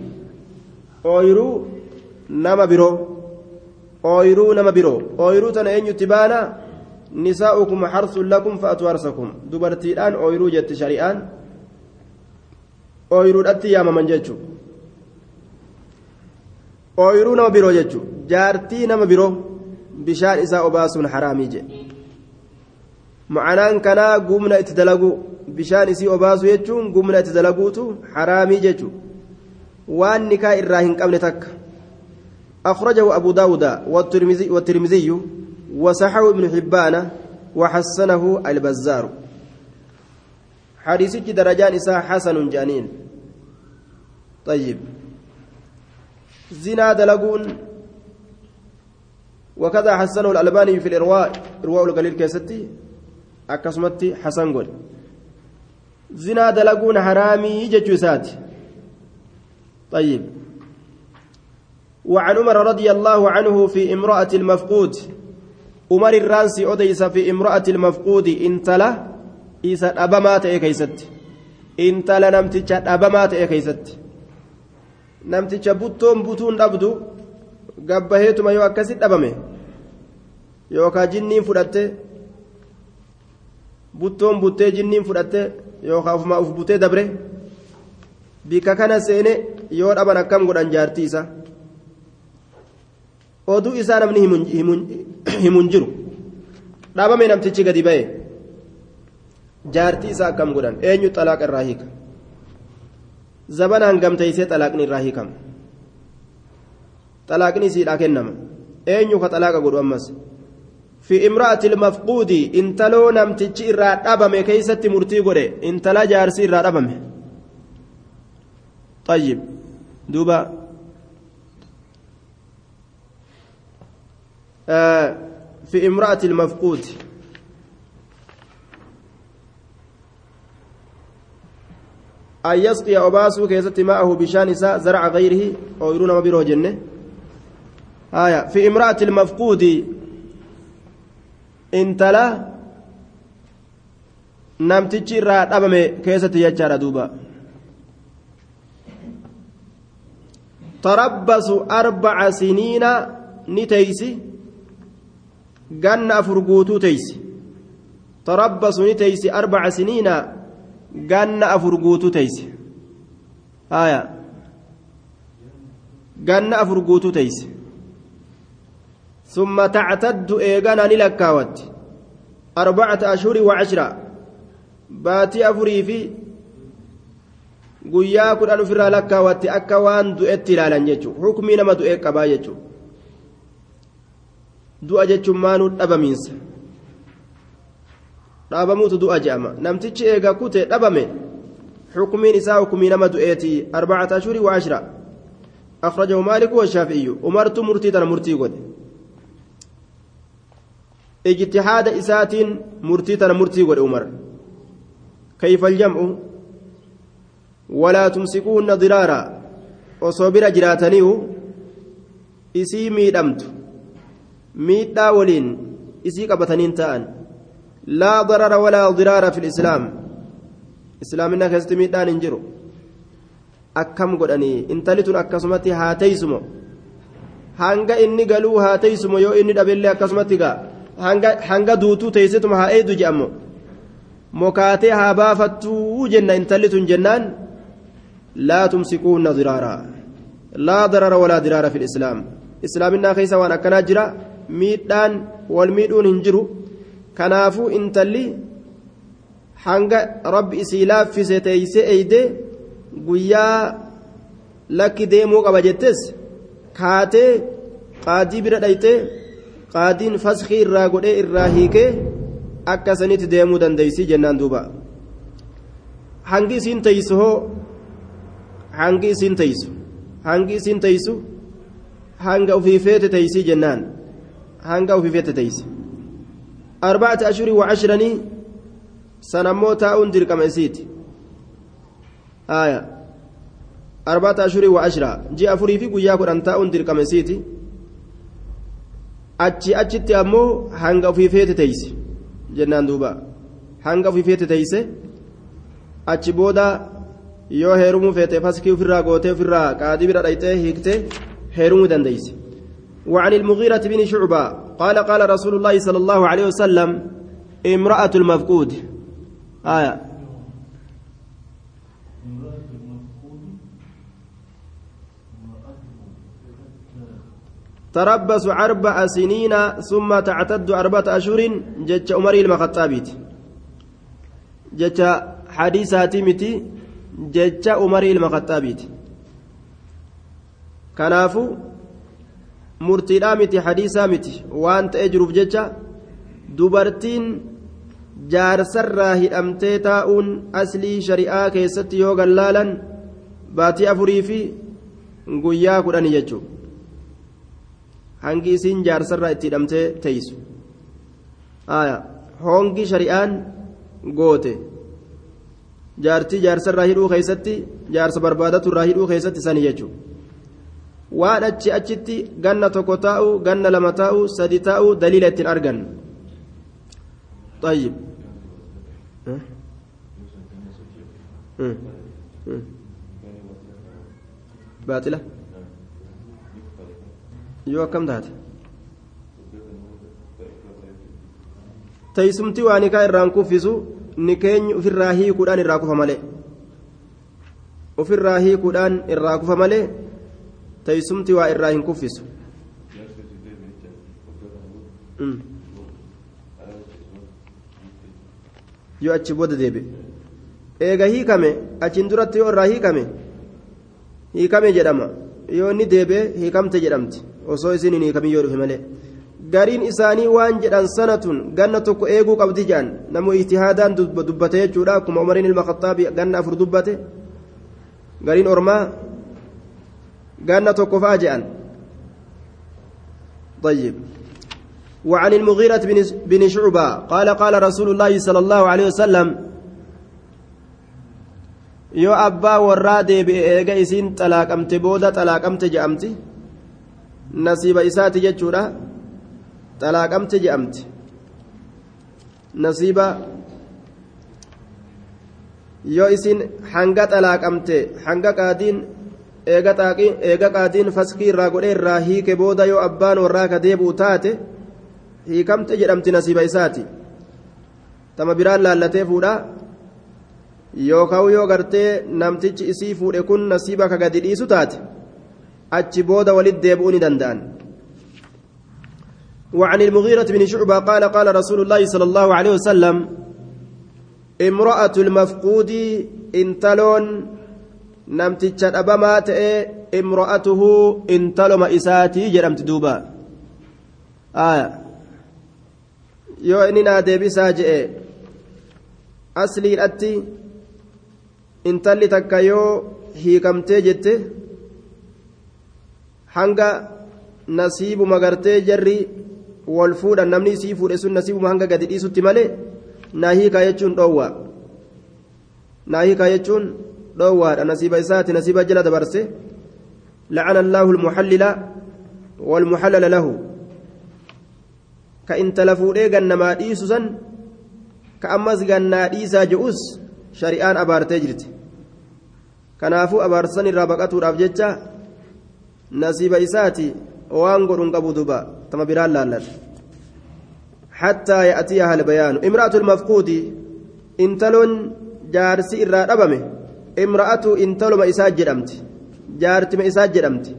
ooyruu nama biroo ooyruu nama biroo ooyruu tana eenyutti baana nisaa'ukum harsun lakum fa'atu harsakum dubartiidhaan ooyruu jette shari'aan ooyruudhatti yaamaman jechuu ooyruu nama biroo jechuu jaartii nama biroo bishaan isaa obaasuun haraamii jedhe ma'anaan kanaa gumna itti dalagu bishaan isii obaasu jechuun gumna itti dalaguutu haraamii jechu waan nikaa irraa hin qabne takka أخرجه أبو داود والترمذي, والترمذي وصححه ابن حبان وحسنه البزار. حديث درجان إساء حسن جانين. طيب. زنا دلقون. وكذا حسنه الألباني في الإرواء إرواء القليل كيستي. أكسمتي حسن قول. زنا دلقون حرامي ججوسات طيب. وعن عمر رضي الله عنه في امرأة المفقود عمر الرانسي أديس في امرأة المفقود انتلا إيسا أبمات إيه كيست انتلا نمتش أبمات إيه كيست نمتش بطون بطون أبدو gabbaheetuma yoo akkasit dhabame yookaan jinniin fudhatte buttoon buttee jinniin fudhatte yookaan ofumaa uf butee dabre bika kana seene yoo dhaban akkam godhan jaartii isaa oduu isaa namni himun jiru dhabame namtichi gadi ba'e jaartii isaa akkam godhan eenyu xalaaqa irraa hiika zabana hangamteeysee xalaaqni irraa hiikama. طلاقني سيدا كنما أين طلاق قدو أمس في امرأة المفقود إن تلو نمتج إرى أبم كيست مرتي قري إن تلا جارسي إرى أبم طيب دوبا آه في امرأة المفقود. أن يسقي أباسو كيست معه بشان زرع غيره أو يرون ما بيروه جنة. آية في امرأة المفقود انتلا namtichi irraa dhabame keessatti jechaadha duuba tarabbasu arbaca siniina ni ganna afur guutuu teeysi. Tarabbasu ni teeysi arbaca siniina ganna afur guutuu teeysi. Haya ganna afur guutuu teeysi. Summa tactaddu eegana ni lakkaawatti. Arbacata ashhuri wacashra baatii afurii fi guyyaa kudhan ufirraa lakkaawatti akka waan du'etti ilaalan jechuu hukmii nama du'ee qabaa jechuu du'a jechuun maanuu dhabamiinsa. Dhaabamuutu du'a je'ama. Namtichi eegaa kute dhabame xukumiin isaa hukumii nama du'eeti arbacata ashuri wa ashra akhrajahu maaliku washaafi'iyyu umartu murtii tana murtii godhe. Ijtihaada isaatiin murtii tana murtii godhe umar. Kayfa aljam'u walaa tumsikuunna diraara. Osoo bira jiraataniihu isii miidhamtu. Miidhaa waliin isii qabataniin ta'an laa darara walaa diraara fi lislaam islaamina keessatti miidhaan hin jiru akkam godhanii intali tun akkasumatti haa teeysumo hanga inni galuu haa teeysumo yoo inni dhabeellee akkasumatti gaa hanga duutuu teessetuma haa eedu je'ammo mokaatee haa baafattuu jenna intalli tun jennaan laa tumsikuunna diraaraa laa darara walaa diraara fi islaam islaaminaa keessa waan akkanaa jira miidhaan wal miidhuun hin jiru. Kanaafuu intalli hanga rabbi isii laaffise teeyse eeyde guyyaa lakki deemuu qaba jettes kaatee qaadii bira dhaytee qaadiin faskii irraa godhee irraa hiikee akka sanitti deemuu dandeeysi jennaan duuba. Hangi isiin teeysu hoo? Hangi isiin teeysu? Hangi isiin teeysu? Hanga ofii feete teeysii jennaan hanga ofii feete teeysi arbacata ashurii wa cashranii san ammoo taa'uun dirqama isiiti aya arbacata ashurii wa ashraa ji'a afurii fi guyyaa kudhan taa'uun dirqama isiiti achi achitti ammoo hanga ofii feete teeysi jennaan duuba hanga ofii feete teeyse achi booda yoo heerumuu feete faskii ofirraa gootee ofirraa qaadii bira dhayxee hiiktee heerumuu dandeeyse وعن المغيرة بن شعبة قال قال رسول الله صلى الله عليه وسلم امرأة المفقود. آية. تربص أربع سنين ثم تعتد أربعة أشهر جج عمر المخطابيت. جج حديثاتي متي جج عمر المخطابيت. كنافو murtiidhaa miti hadiisaa miti waan ta'ee jiruuf jecha dubartiin jaarsarraa hidhamtee taa'uun aslii shari'aa keessatti yoo gallaalan baatii afurii fi guyyaa kudhanii jechuudha hangi isiin jaarsarraa itti hidhamtee teessu hongi shari'aan goote jaartii jaarsarraa hidhuu keessatti jaarsa barbaadatu irraa hidhuu keessatti sanii jechuudha. waan achi achitti ganna tokko taa'u ganna lama taa'u sadi taa'u daliila ittiin argan طيب باطلة yoo akkam taate teeysumti waa nikaa irraan kuffisu nikeenyi ofirraa hiikuudhaan irraa kufa malee ofirraa hiikuudhaan irraa kufa malee teeysumti waa irraa hin kuffisu. Yoo achi booda deebe eega hiikame achiin duratti yoo irraa hiikame hiikame jedhama. Yoo inni deebe hiikamte jedhamti. Osoo isin hin hiikamin yoo dhufe malee. Gariin isaanii waan jedhan sanatun ganna tokko eeguu qabdi jedhan namu ijtihaadaan dubbate jechuudha. Akkuma umariin ilma khaxaabi ganna afur dubbate. Gariin ormaa قالنا توقفا جاءن طيب وعن المغيرة بن شعبة قال قال رسول الله صلى الله عليه وسلم yoo abbaa warraa deebi'e eega isiin xalaaqamte booda xalaaqamte je'amti nasiiba isaati jechuudha xalaaqamte je'amti nasiiba yoo isiin hanga xalaaqamte hanga qaadiin eega qaadiin faskii irraa godhee irraa hiike booda yoo abbaan warraa ka deebi'u taate hiikamte jedhamti nasiiba isaati tama biraan laallatee fuudha yookaan yoo gartee namtichi isii fuudhe kun nasiiba ka gadi dhiisu taate achi booda walitti deebi'uu ni danda'an. وعن المغيرة بن شعبة قال قال رسول الله صلى الله عليه وسلم امرأة المفقود انتلون namticha dhabamaa ta'e imro'atuhu intaloma isaatii jedhamti duuba yoo inni naa deebisaa je'e asliidhatti intalli takka yoo hiikamtee jette hanga nasiibuma gartee jarri wal fuudhan namni isii fuudhe sun nasiibuma hanga gadi dhiisutti malee naa hiikaa jechuun dhoowwa naa hiikaa jechuun dabarse lacana allaahu almuxallila walmuxallala lahu ka intala fuudhee gannamaa dhiisu san ka ammas gannaa dhiisaa je'us shari'aan abaartee jirti kanaafuu abaarsan irraa baqatuudhaaf jecha nasiiba isaati waan godhun qabu duba tama biraan laallata حتى يأتيها البيان امرأة المفقود انتلون جارسي دبمه امرأة انتلو ما إساج جرمت جارت ما إساج جرمت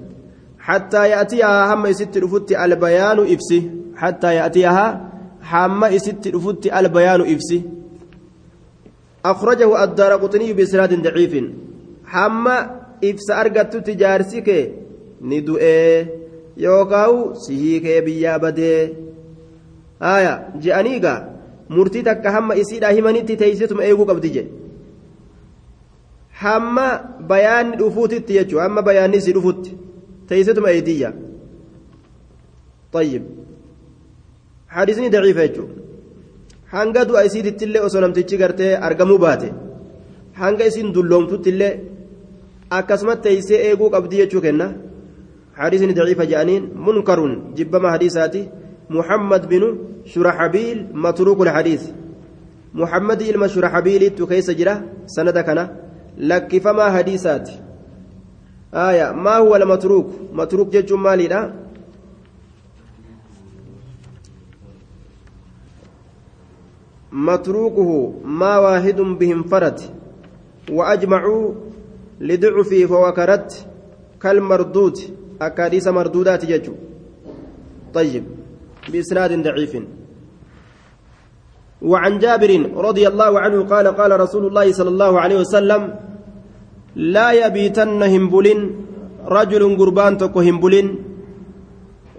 حتى يأتيها هم يست رفت البيان إفسي حتى يأتيها هم يست رفت البيان إفسي أخرجه الدار قطني بإسناد ضعيف هم إفس أرقت تجارسك ندؤه يوكاو سيهيك بيا بديه aya je'anii gaa murtii takka hamma isiidhaa himanitti teeysituma eeguu qabdi je hamma bayaanni dhufuutitti jechuudha hamma bayaanni isii dhufutti teeysituma eediyya طيب حديثني ضعيف يجو hanga du'a isiitittillee osoo namtichi gartee argamuu baate hanga isiin dulloomtuttillee akkasumatti teeysee eeguu qabdi jechuu kenna حديثني ضعيف جانين منكر جبما حديثاتي محمد بن شرحبيل متروك الحديث محمد إلما شرحبيل تكيس جرا سند كنا لك فما حديثات آية ما هو المتروك متروك جج مالي لا متروكه ما واحد بهم فرد وأجمعوا لضعفه فوكرت كالمردود أكاديس مردودات ججو طيب بإسناد ضعيف وعن جابر رضي الله عنه قال قال رسول الله صلى الله عليه وسلم لا يبيتن همبل رجل قربان تكو همبل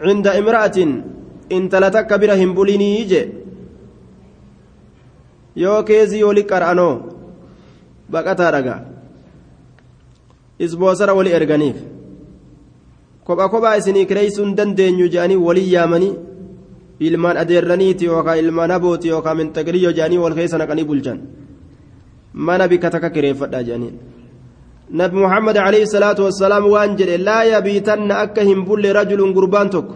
عند امرأة إن تلتك بر همبليني يجي keezii oli qar'anoo baqataa dhagaa isboosara wali erganiif kopha kophaa isinii kireeysuun dandeenyu je'anii walii yaamanii ilmaan adeerraniiti yookaan ilmaan abooti yookaan mintaqiriyyoo jedhanii wal keessa naqanii bulchan mana bikka takka kireeffadhaa jedhanii nabi muhammad alayhi salaatu wassalaam waan jedhe laa yabiitanna akka hin bulle rajulun gurbaan tokko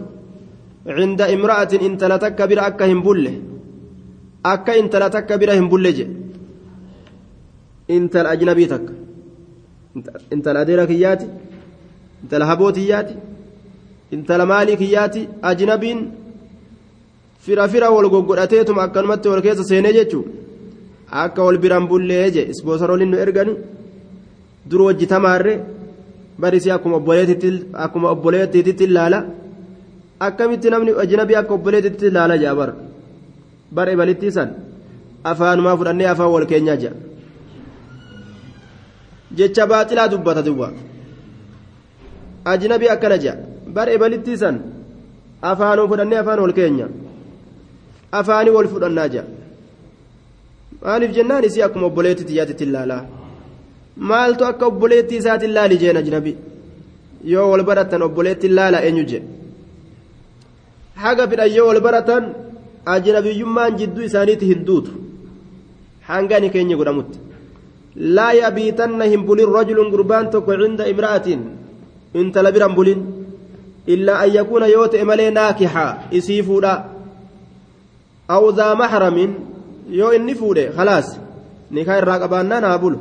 cinda imra'atin intala takka bira akka hin bulle akka intala takka bira hin bulle jedhe intala ajnabii takka intala adeera kiyyaati intala haboo tiyyaati intala maalii kiyyaati ajnabiin fira fira wal goggodhateetuma akkanumatti wal keessa seenee jechuun akka wal biraan bullee je isboosarooliin nu ergani. Dur wajji tamaarre barisi akkuma obboleettiitti ilaala akkamitti namni ajnabii akka obboleettiitti ilaala jaa bar bar ebalitti san afaanumaa fudhannee afaan wal keenyaa jaa. Jecha baaxilaa dubbata duwwa ajnabii akkana jaa bar ebalitti san afaanuu fudhannee afaan wal keenya. Afaanii wal fudhannaa jira maaliif jennaan isii akkuma obboleetti xiyyaatitti ilaalaa maaltu akka obboleetti isaati ilaali jeen ajnabi yoo wal baratan obboleetti ilaala eenyu jee haga fidhan yoo wal baratan ajnabiyyummaan jidduu isaaniitti hin duutu hanga ni keenya godhamutti laa yabiitanna hin bulin rajulun gurbaan tokko cinda imra'atiin intala biran bulin illaa an yoo ta'e malee naakihaa isii fuudhaa أو ذا محرم يو إني فودي خلاص. نكاح الراقبان نابل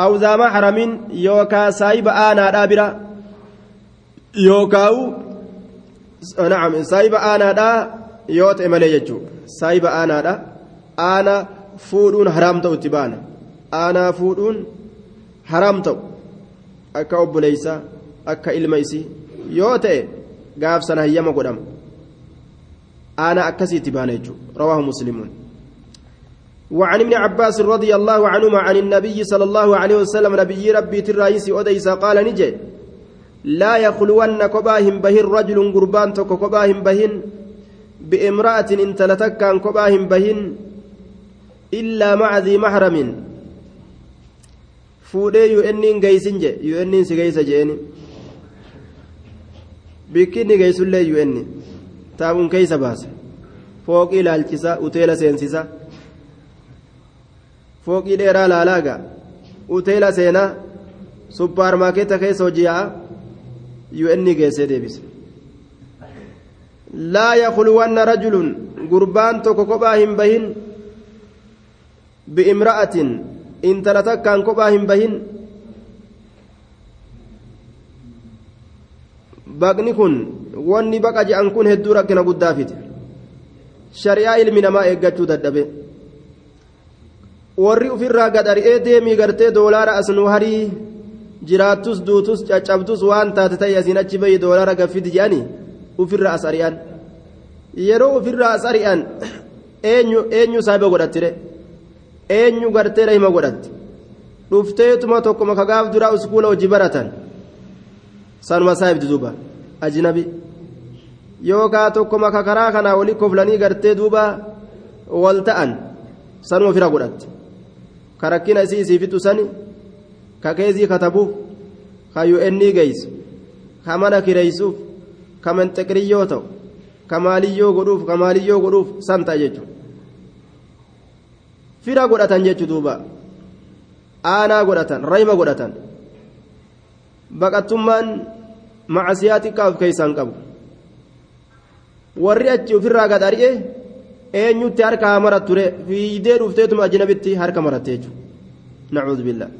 أو ذا محرم يوكا سايب آنا دابرا. يوكاو نعم سايب آنا دا يوت إمالي يجو سايب آنا دا آنا فودون حرام تو تبانا. آنا فودون حرام تو. أكا أبوليسا أكا إلميسي. يوتي قاف سنة هيما قدام أنا أكسيت بانيجو. رواه مسلم. وعن ابن عباس رضي الله عنهما عن النبي صلى الله عليه وسلم نبي ربي الرئيس أديس قال نجي لا يخلون كباهم بهن رجل قربان تك كباهم بهن بإمرأة إن تلتكان كباهم بهن إلا مع ذي محرم. fuudhee yu'enniin geeysin je yu'enniin si geeysa jeeni bikkinni geeysullee yu'enni saamuun keessa baasa fooqii laalchisa uteela seensisa fooqii dheeraa laalaaga uteela seenaa suppaarmaakeeta keessa hojii yaa'a un geessee deebise laa yakluwanna rajulun gurbaan tokko kophaa hin bahin bi'imra'atin intala takkaan kophaa hin bahin baqni kun wanni baqa je'an kun hedduu rakkina guddaa fite shari'aa ilmi namaa eeggachuu dadhabe. Warri ofirraa gadhari'ee deemii gartee doolaara asnuu harii jiraattus duutus caccabtus waan taate ta'e asiin achi bayi doolaara gaffiti jedhanii ofirra as ari'an. Yeroo ofirra as ari'an eenyu eenyu saahiba godhattire eenyu gartee rahima godhatte dhufteetuma tokkoma kagaaf duraa uskuula hojii baratan. Sanuma saahibdi duuba ajnabi yookaa tokkoma ka karaa kanaa walii koflanii gartee duuba wal ta'an sanuma ofirra godhatte ka rakkina isii isii fixu sani ka keezii katabuuf ka yu'ennii geessu ka mana kireeysuuf ka manxeqriyyoo ta'u ka maaliyyoo godhuuf ka maaliyyoo godhuuf san ta'a jechuudha fira godhatan jechuudha duuba aanaa godhatan rayma godhatan baqattummaan macasiyaa xiqqaa of keessaan qabu. Warri achi ofirraa gad ari'e eenyutti harka haa ture fiidee dhufteetuma ajnabitti harka maratte jechuudha nacuudhu billaa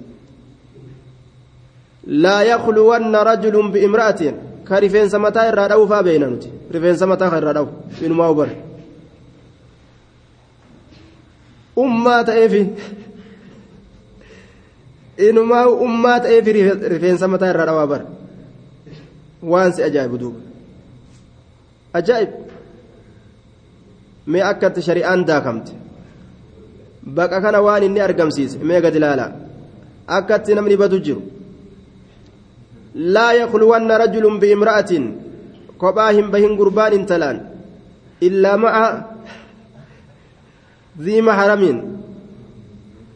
laa yakluwanna rajulun biimra'atin. Ka rifeensa mataa irraa dha'uufaa beeyna nuti. Rifeensa mataa ka irraa dha'u. Inumaa hubare ummaa ta'eefi inumaa ummaa ta'eefi rifeensa mataa irraa dhawaa bara si ajaa'ibu duuba ajaa'ib mee akkatti shari'aan daakamte baqa kana waan inni argamsiise mee gad ilaalaa akkatti namni badu jiru laa yakluwanna rajulun biimra'atin kophaa hin bahin gurbaan intalaan illaa ma'a ذي محرم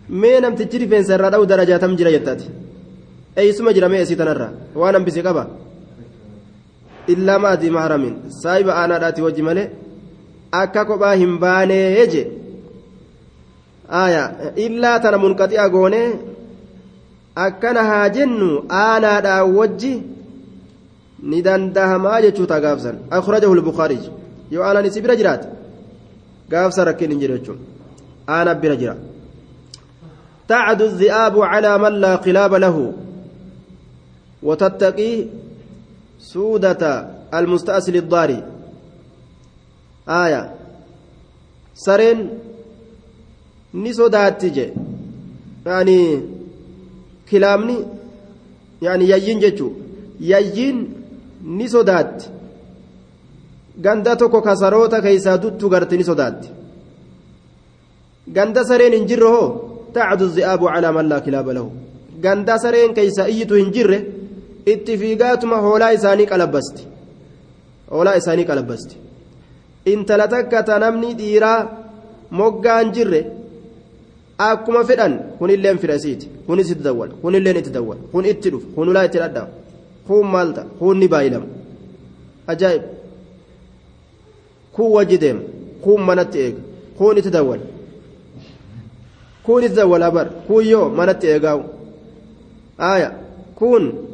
mee namtichi rifeensa irraa dha'u darajaatam jira jettaati eeysuma jira mee esii tanarra waan hambise qaba illaa maatii mahramin saahiba aanaadhaati wajji malee akka kophaa hin baanee je aya illaa tana munqaxi'a goonee akkana haa jennu aanaadhaa wajji ni dandahamaa jechuu taa gaafsan akhrajahu lbukaarij yoo aanaan isi bira jiraate gaafsa rakkin hin jiru jechuun aana bira jira تعد الذئاب على من لا قلاب له وتتقي سودة المستأصل الضاري آية سرين نسودات تجي يعني كلامني يعني يجين جتشو يجين نسودات garte ni sodaatti ganda sareen hin jirre hoo tacdu zi'aabu calaa man laa kilaaba lahu ganda sareen keeysa iyyitu hin jirre itti fiigaatuma hoolaa isaanii qalabbasti. Hoolaa isaanii qalabbasti. Intala takka ta namni dhiiraa moggaan jirre akkuma fedhan kunilleen fedha isiiti kunis itti dawwal kunilleen itti dawwal kun itti dhufu kun ulaa itti dhadhaa kun maalta kun ni baay'ilama. Ajaa'ib. Kun wajji deema. Kun manatti eega. Kun itti dawwal kun itti dawwala bar. Kun yoo manatti eegaawu. Aaya. Kun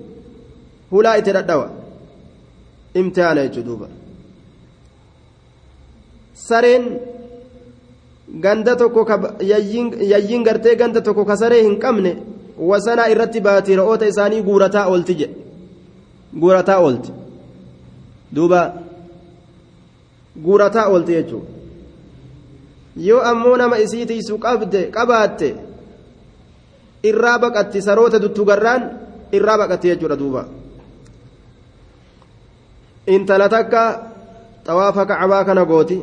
hulaa itti dhadhawa imtihaana jechuu duuba. Sareen ganda tokko yayyiin gartee ganda tokko ka saree hin qabne wasanaa irratti baatii re'oota isaanii guurataa oolti jedhe guurataa oolti. Duuba. Guurataa oolti jechuudha yoo ammoo nama isii tiisu qabde qabaatte irraa baqatti saroota duttugarraan irraa baqatti jechuudha duuba intala takka xawaafa kacabaa kana gooti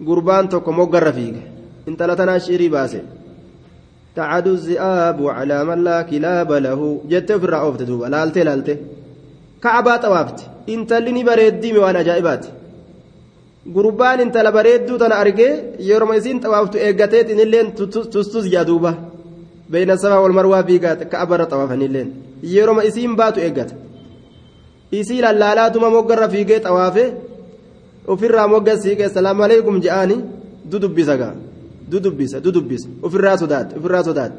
gurbaan tokko moggarra fiige? Intala tanaa shiirii baase. Tacadu zi'aabu calaa man laa kilaaba lahu. Jettee ofirraa oofte duuba. Laaltee laalte. Kacabaa xawaafte intalli ni bareeddiime waan ajaa'ibaati. Gurbaan intala bareedduu tana argee yeroo isiin xawaaftu eeggateet inilleen tustus jaa duuba. Beeyna sabaa wal marwaa fiigaate ka'abarra xawaafanilleen yeroo isiin baatu eeggata isii lallaalaatuma moggarra fiigee xawaafe ofirraa mogga siiqee salaamu alaikum je'aani dudubbisa gaa. Dudubbisa dudubbisa. Ofirraa sodaate ofirraa sodaate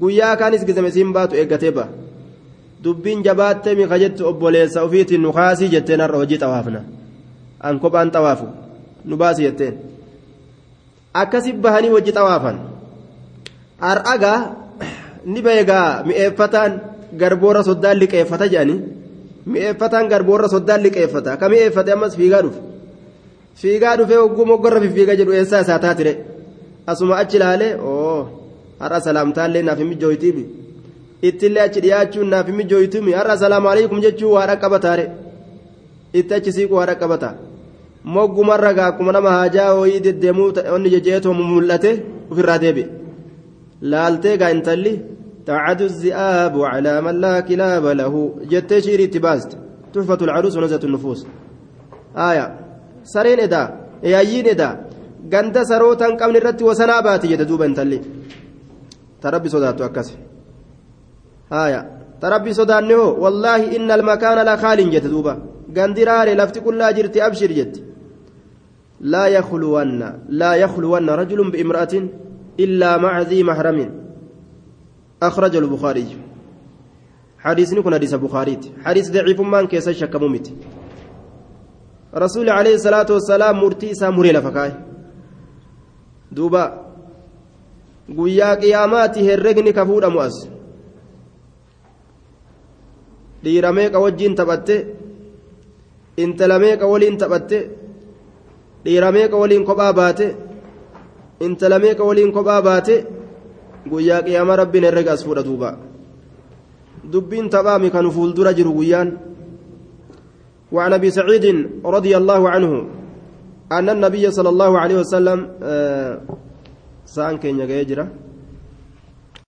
guyyaa kaanis gizame isiin baatu eeggatee ba'a. Dubbiin jabaattee miika jettu obboleessa ofiitiin nu kaasii jetteen har'a hojii xawaafna. An kophaan xawaafu nu baasi jetteen. Akkasi bahanii hojii xawaafan. Har'agaa ni beegaa mi'eeffataan garboora soddaan liqeeffata jedhanii mi'eeffataan garboorra soddaan liqeeffata. Ka mi'eeffate? Ammas fiigaa dhufe. Fiigaa dhufee hogguu moggorra fiffiigaa jedhu eessaa isaa taatire asuma achi ilaalee? Oo. Har'a salaamtaallee naaf hin mijjooytiimi ittillee achi dhiyaachuun naaf hin mijjooytiimi har'a salaamu alaikum jechuu waa dhaqqabataare itti achi siiqu waa dhaqqabata moggumarra gaa akkuma nama haajaa hoyii deddeemuu onni jejjeetoo mul'ate ofirraa deebi'e. Laaltee gaa intalli تعد الذئاب على من لا كلاب له جت شيري تباست تحفة العروس ونزة النفوس آية سرين إدا يايين إدا wasanaa baati jedhe duuba intalli tarabbi sodaattu akkas haya tarabbi sodaanne hoo wallaahi inna almakaana la khaalin jette duuba gandi raare lafti qullaa jirti abshir jetti laa yakluwanna laa yakluwanna rajulun biimra'atin illaa maca dii mahramin أخرجه البخاري حديث نكون حديث البخاري حديث ضعيف من كيس شكمومت رسول عليه الصلاة والسلام مرتي سامري لفكاي duuba guyyaa qiyaamaati herregni ka fuudhamu as dhiira meeqa wajjiin taphatte intala meeqa waliin taphatte dhiira meeqa waliin kophaa baate intala meeqa waliin kophaa baate guyyaa qiyaama rabbiin herrega as fuudha duuba dubbiin taphaami kan fuuldura jiru guyyaan وعن ابي سعيد رضي الله عنه أن النبي صلى الله عليه وسلم سان كين يجرى